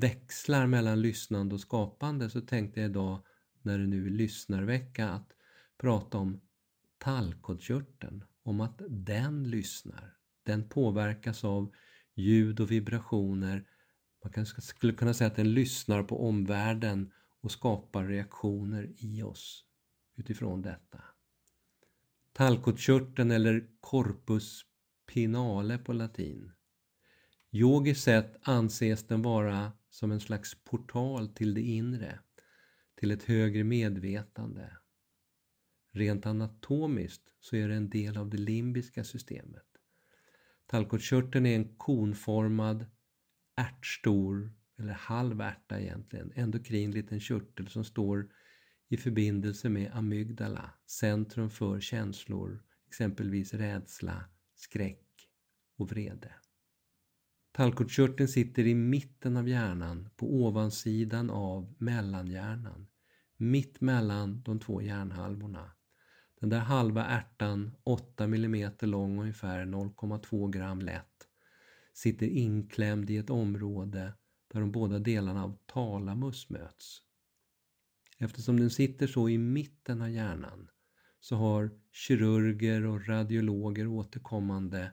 växlar mellan lyssnande och skapande så tänkte jag idag när det nu är lyssnarvecka att prata om tallkottkörteln, om att den lyssnar. Den påverkas av ljud och vibrationer. Man kanske skulle kunna säga att den lyssnar på omvärlden och skapar reaktioner i oss utifrån detta. Tallkottkörteln eller corpus pinale på latin. Yogiskt sett anses den vara som en slags portal till det inre, till ett högre medvetande. Rent anatomiskt så är det en del av det limbiska systemet. Tallkottkörteln är en konformad, ärtstor, eller halv ärta egentligen, endokrin liten körtel som står i förbindelse med amygdala, centrum för känslor, exempelvis rädsla, skräck och vrede. Tallkottkörteln sitter i mitten av hjärnan, på ovansidan av mellanhjärnan, mitt mellan de två hjärnhalvorna. Den där halva ärtan, 8 mm lång ungefär 0,2 gram lätt, sitter inklämd i ett område där de båda delarna av talamus möts. Eftersom den sitter så i mitten av hjärnan så har kirurger och radiologer återkommande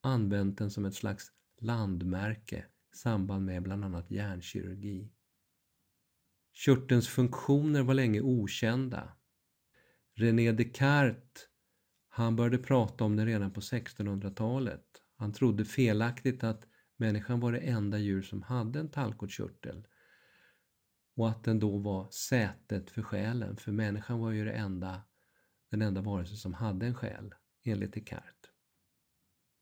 använt den som ett slags landmärke i samband med bland annat hjärnkirurgi. Körtelns funktioner var länge okända. René Descartes han började prata om det redan på 1600-talet. Han trodde felaktigt att människan var det enda djur som hade en tallkottkörtel och att den då var sätet för själen, för människan var ju det enda, den enda varelse som hade en själ, enligt Descartes.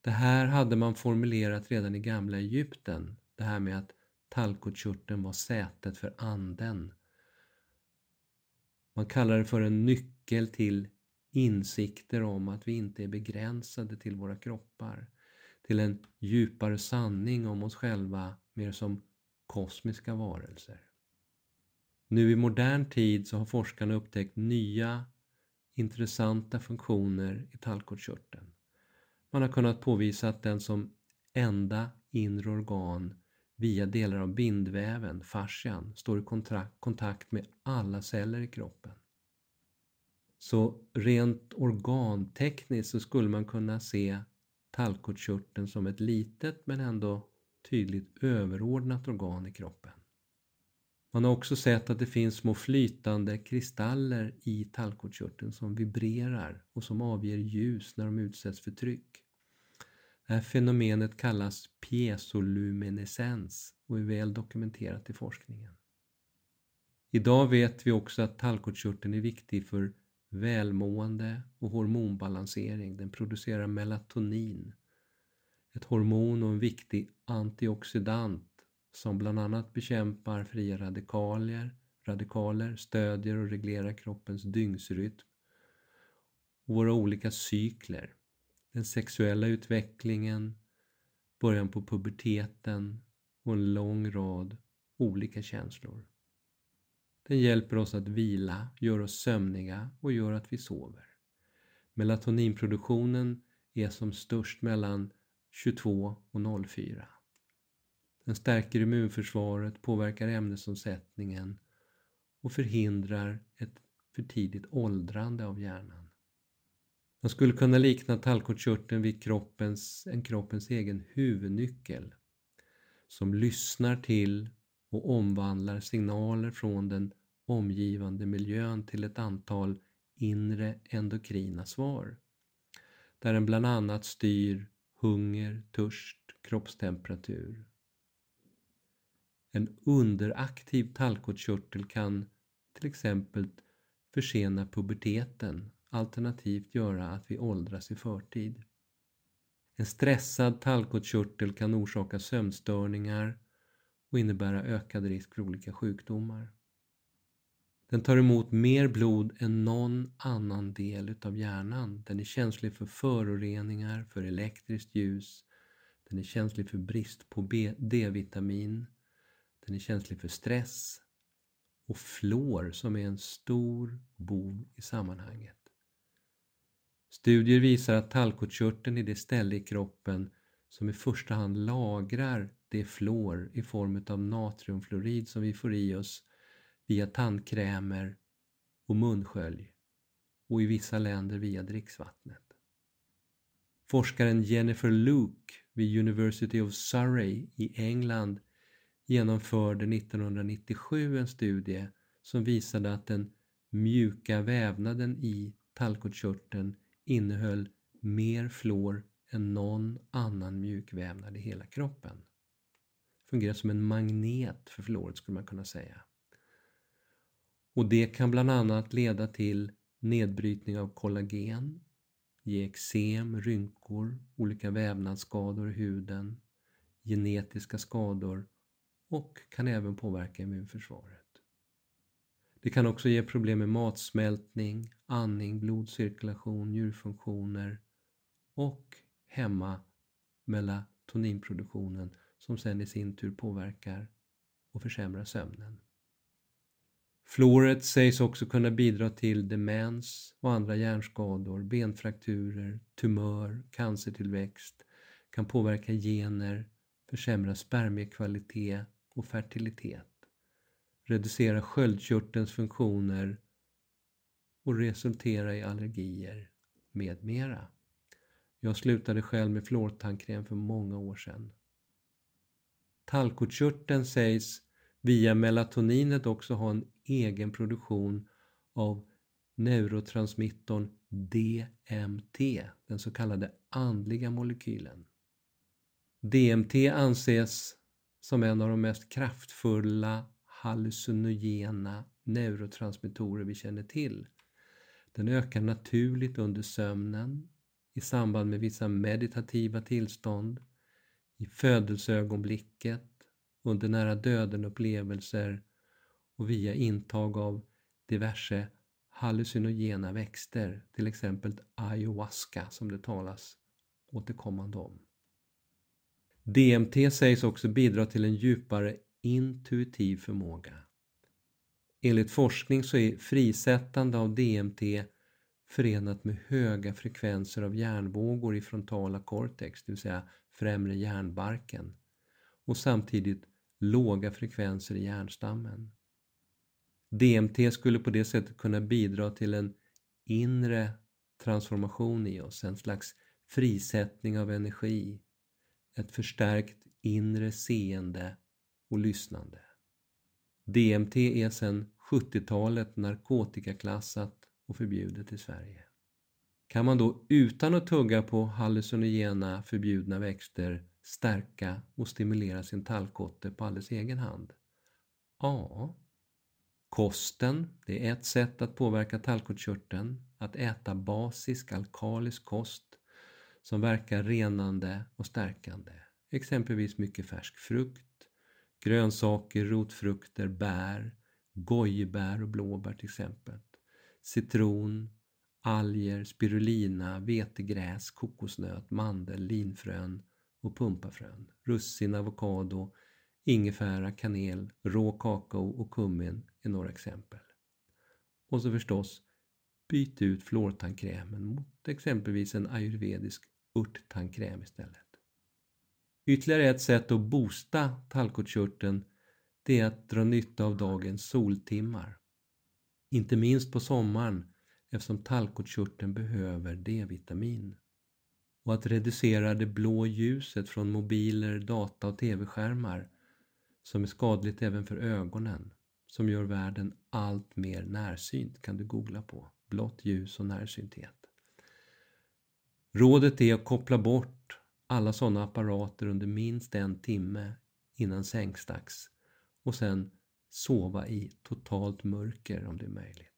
Det här hade man formulerat redan i gamla Egypten, det här med att tallkottkörteln var sätet för anden. Man kallar det för en nyckel till insikter om att vi inte är begränsade till våra kroppar, till en djupare sanning om oss själva mer som kosmiska varelser. Nu i modern tid så har forskarna upptäckt nya intressanta funktioner i tallkottkörteln. Man har kunnat påvisa att den som enda inre organ via delar av bindväven, fascian, står i kontakt med alla celler i kroppen. Så rent organtekniskt så skulle man kunna se tallkottkörteln som ett litet men ändå tydligt överordnat organ i kroppen. Man har också sett att det finns små flytande kristaller i tallkottkörteln som vibrerar och som avger ljus när de utsätts för tryck. Det här fenomenet kallas piezoluminescens och är väl dokumenterat i forskningen. Idag vet vi också att tallkottkörteln är viktig för välmående och hormonbalansering. Den producerar melatonin, ett hormon och en viktig antioxidant som bland annat bekämpar fria radikaler, radikaler, stödjer och reglerar kroppens dygnsrytm och våra olika cykler den sexuella utvecklingen, början på puberteten och en lång rad olika känslor. Den hjälper oss att vila, gör oss sömniga och gör att vi sover. Melatoninproduktionen är som störst mellan 22 och 04. Den stärker immunförsvaret, påverkar ämnesomsättningen och förhindrar ett för tidigt åldrande av hjärnan. Man skulle kunna likna tallkottkörteln vid kroppens, en kroppens egen huvudnyckel som lyssnar till och omvandlar signaler från den omgivande miljön till ett antal inre endokrina svar. Där den bland annat styr hunger, törst, kroppstemperatur. En underaktiv tallkottkörtel kan till exempel försena puberteten alternativt göra att vi åldras i förtid. En stressad tallkottkörtel kan orsaka sömnstörningar och innebära ökad risk för olika sjukdomar. Den tar emot mer blod än någon annan del utav hjärnan. Den är känslig för föroreningar, för elektriskt ljus. Den är känslig för brist på D-vitamin. Den är känslig för stress. Och fluor som är en stor bov i sammanhanget. Studier visar att tallkottkörteln är det ställe i kroppen som i första hand lagrar det fluor i form av natriumfluorid som vi får i oss via tandkrämer och munskölj och i vissa länder via dricksvattnet. Forskaren Jennifer Luke vid University of Surrey i England genomförde 1997 en studie som visade att den mjuka vävnaden i tallkottkörteln innehöll mer fluor än någon annan mjukvävnad i hela kroppen. Fungerar som en magnet för fluoret skulle man kunna säga. Och det kan bland annat leda till nedbrytning av kollagen, ge eksem, rynkor, olika vävnadsskador i huden, genetiska skador och kan även påverka immunförsvaret. Det kan också ge problem med matsmältning, andning, blodcirkulation, njurfunktioner och hämma melatoninproduktionen som sen i sin tur påverkar och försämrar sömnen. Fluoret sägs också kunna bidra till demens och andra hjärnskador, benfrakturer, tumör, cancertillväxt, kan påverka gener, försämra spermiekvalitet och fertilitet, reducera sköldkörtelns funktioner och resultera i allergier med mera. Jag slutade själv med fluortandkräm för många år sedan. Tallkottkörteln sägs via melatoninet också ha en egen produktion av neurotransmittorn DMT, den så kallade andliga molekylen. DMT anses som en av de mest kraftfulla hallucinogena neurotransmittorer vi känner till. Den ökar naturligt under sömnen, i samband med vissa meditativa tillstånd, i födelseögonblicket, under nära döden-upplevelser och via intag av diverse hallucinogena växter, till exempel ayahuasca som det talas återkommande om. DMT sägs också bidra till en djupare intuitiv förmåga. Enligt forskning så är frisättande av DMT förenat med höga frekvenser av hjärnvågor i frontala cortex, det vill säga främre hjärnbarken, och samtidigt låga frekvenser i hjärnstammen. DMT skulle på det sättet kunna bidra till en inre transformation i oss, en slags frisättning av energi, ett förstärkt inre seende och lyssnande. DMT är sedan 70-talet narkotikaklassat och förbjudet i Sverige. Kan man då utan att tugga på hallucinogena förbjudna växter stärka och stimulera sin tallkotte på alldeles egen hand? Ja. Kosten, det är ett sätt att påverka tallkottkörteln. Att äta basisk alkalisk kost som verkar renande och stärkande. Exempelvis mycket färsk frukt, grönsaker, rotfrukter, bär, gojibär och blåbär till exempel. Citron, alger, spirulina, vetegräs, kokosnöt, mandel, linfrön och pumpafrön, russin, avokado, ingefära, kanel, rå kakao och kummin är några exempel. Och så förstås, byt ut fluortandkrämen mot exempelvis en ayurvedisk örttandkräm istället. Ytterligare ett sätt att boosta tallkottkörteln det är att dra nytta av dagens soltimmar. Inte minst på sommaren eftersom tallkottkörteln behöver D-vitamin. Och att reducera det blå ljuset från mobiler, data och tv-skärmar som är skadligt även för ögonen, som gör världen allt mer närsynt kan du googla på. Blått ljus och närsynthet. Rådet är att koppla bort alla sådana apparater under minst en timme innan sängsdags och sen sova i totalt mörker om det är möjligt.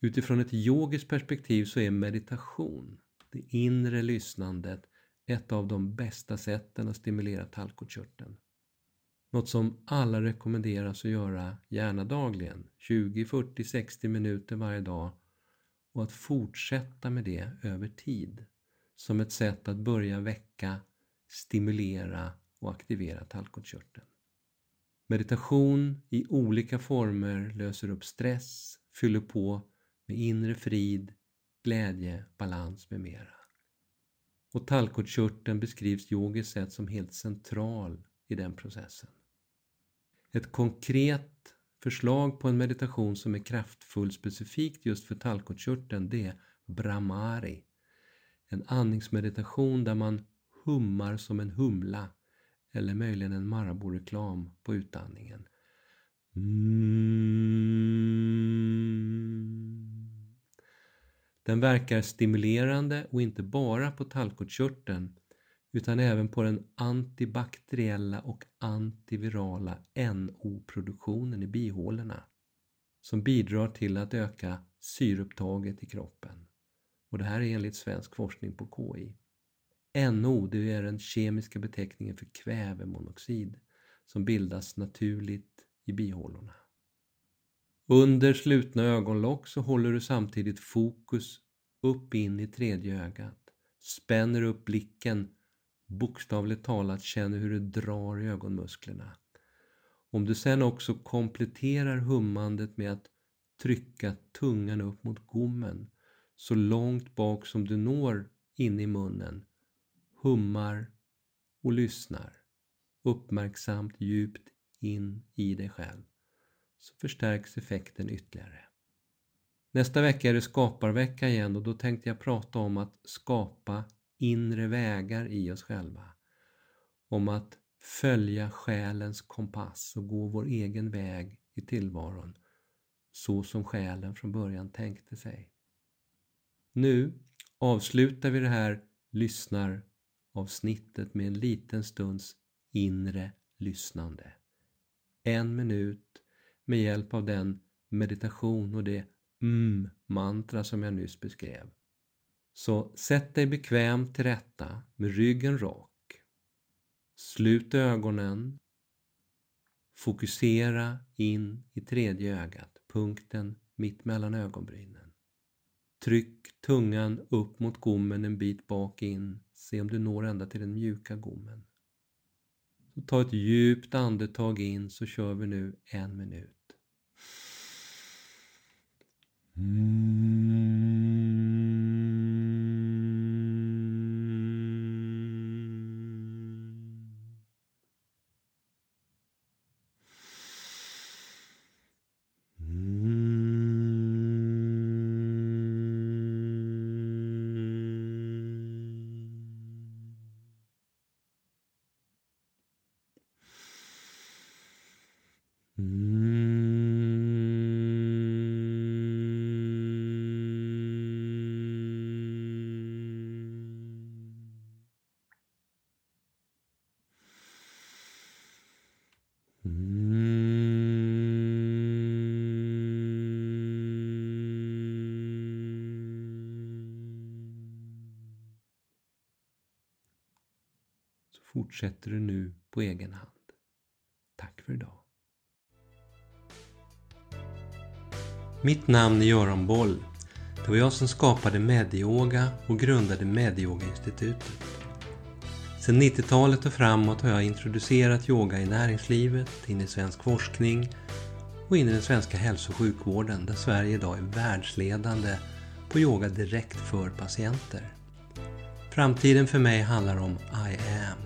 Utifrån ett yogiskt perspektiv så är meditation, det inre lyssnandet, ett av de bästa sätten att stimulera talgkottkörteln. Något som alla rekommenderas att göra gärna dagligen, 20, 40, 60 minuter varje dag och att fortsätta med det över tid som ett sätt att börja väcka, stimulera och aktivera talgkottkörteln. Meditation i olika former löser upp stress, fyller på med inre frid, glädje, balans med mera. Och tallkottkörteln beskrivs yogiskt sett som helt central i den processen. Ett konkret förslag på en meditation som är kraftfull specifikt just för tallkottkörteln det är Brahmari. En andningsmeditation där man hummar som en humla eller möjligen en Marabou-reklam på utandningen. Mm. Den verkar stimulerande och inte bara på tallkottkörteln utan även på den antibakteriella och antivirala NO-produktionen i bihålorna som bidrar till att öka syreupptaget i kroppen. Och det här är enligt svensk forskning på KI. NO det är den kemiska beteckningen för kvävemonoxid som bildas naturligt i bihålorna. Under slutna ögonlock så håller du samtidigt fokus upp in i tredje ögat, spänner upp blicken bokstavligt talat känner hur det drar i ögonmusklerna. Om du sen också kompletterar hummandet med att trycka tungan upp mot gommen så långt bak som du når in i munnen, hummar och lyssnar uppmärksamt djupt in i dig själv så förstärks effekten ytterligare. Nästa vecka är det skaparvecka igen och då tänkte jag prata om att skapa inre vägar i oss själva. Om att följa själens kompass och gå vår egen väg i tillvaron så som själen från början tänkte sig. Nu avslutar vi det här Lyssnar lyssnaravsnittet med en liten stunds inre lyssnande. En minut med hjälp av den meditation och det mm-mantra som jag nyss beskrev. Så sätt dig bekvämt till rätta med ryggen rak. Slut ögonen. Fokusera in i tredje ögat, punkten mitt mellan ögonbrynen. Tryck tungan upp mot gommen en bit bak in. Se om du når ända till den mjuka gommen. Så ta ett djupt andetag in så kör vi nu en minut. Mm. Fortsätter du nu på egen hand. Tack för idag. Mitt namn är Göran Boll. Det var jag som skapade Medyoga och grundade Medyoga-institutet. Sedan 90-talet och framåt har jag introducerat yoga i näringslivet, in i svensk forskning och in i den svenska hälso och sjukvården där Sverige idag är världsledande på yoga direkt för patienter. Framtiden för mig handlar om I am.